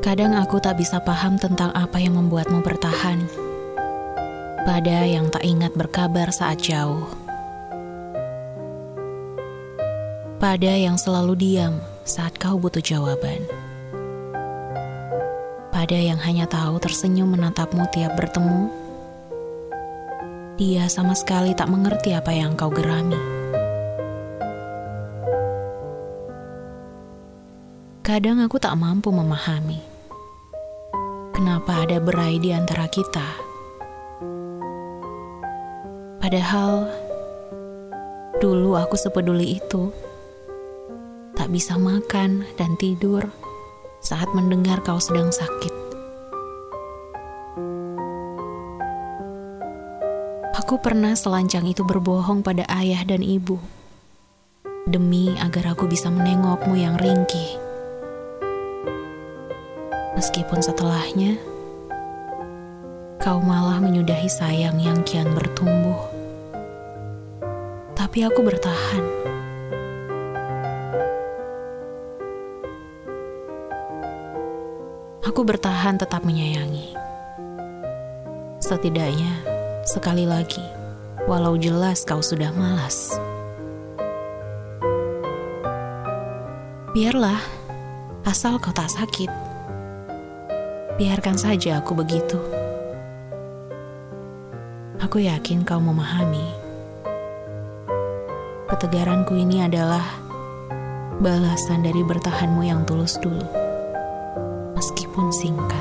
Kadang aku tak bisa paham tentang apa yang membuatmu bertahan. Pada yang tak ingat berkabar saat jauh. Pada yang selalu diam saat kau butuh jawaban. Pada yang hanya tahu tersenyum menatapmu tiap bertemu. Dia sama sekali tak mengerti apa yang kau gerami. Kadang aku tak mampu memahami kenapa ada berai di antara kita. Padahal dulu aku sepeduli itu. Tak bisa makan dan tidur saat mendengar kau sedang sakit. Aku pernah selancang itu berbohong pada ayah dan ibu demi agar aku bisa menengokmu yang ringkih meskipun setelahnya kau malah menyudahi sayang yang kian bertumbuh. Tapi aku bertahan. Aku bertahan tetap menyayangi. Setidaknya, sekali lagi, walau jelas kau sudah malas. Biarlah, asal kau tak sakit. Biarkan saja aku begitu. Aku yakin kau memahami. Ketegaranku ini adalah balasan dari bertahanmu yang tulus dulu, meskipun singkat.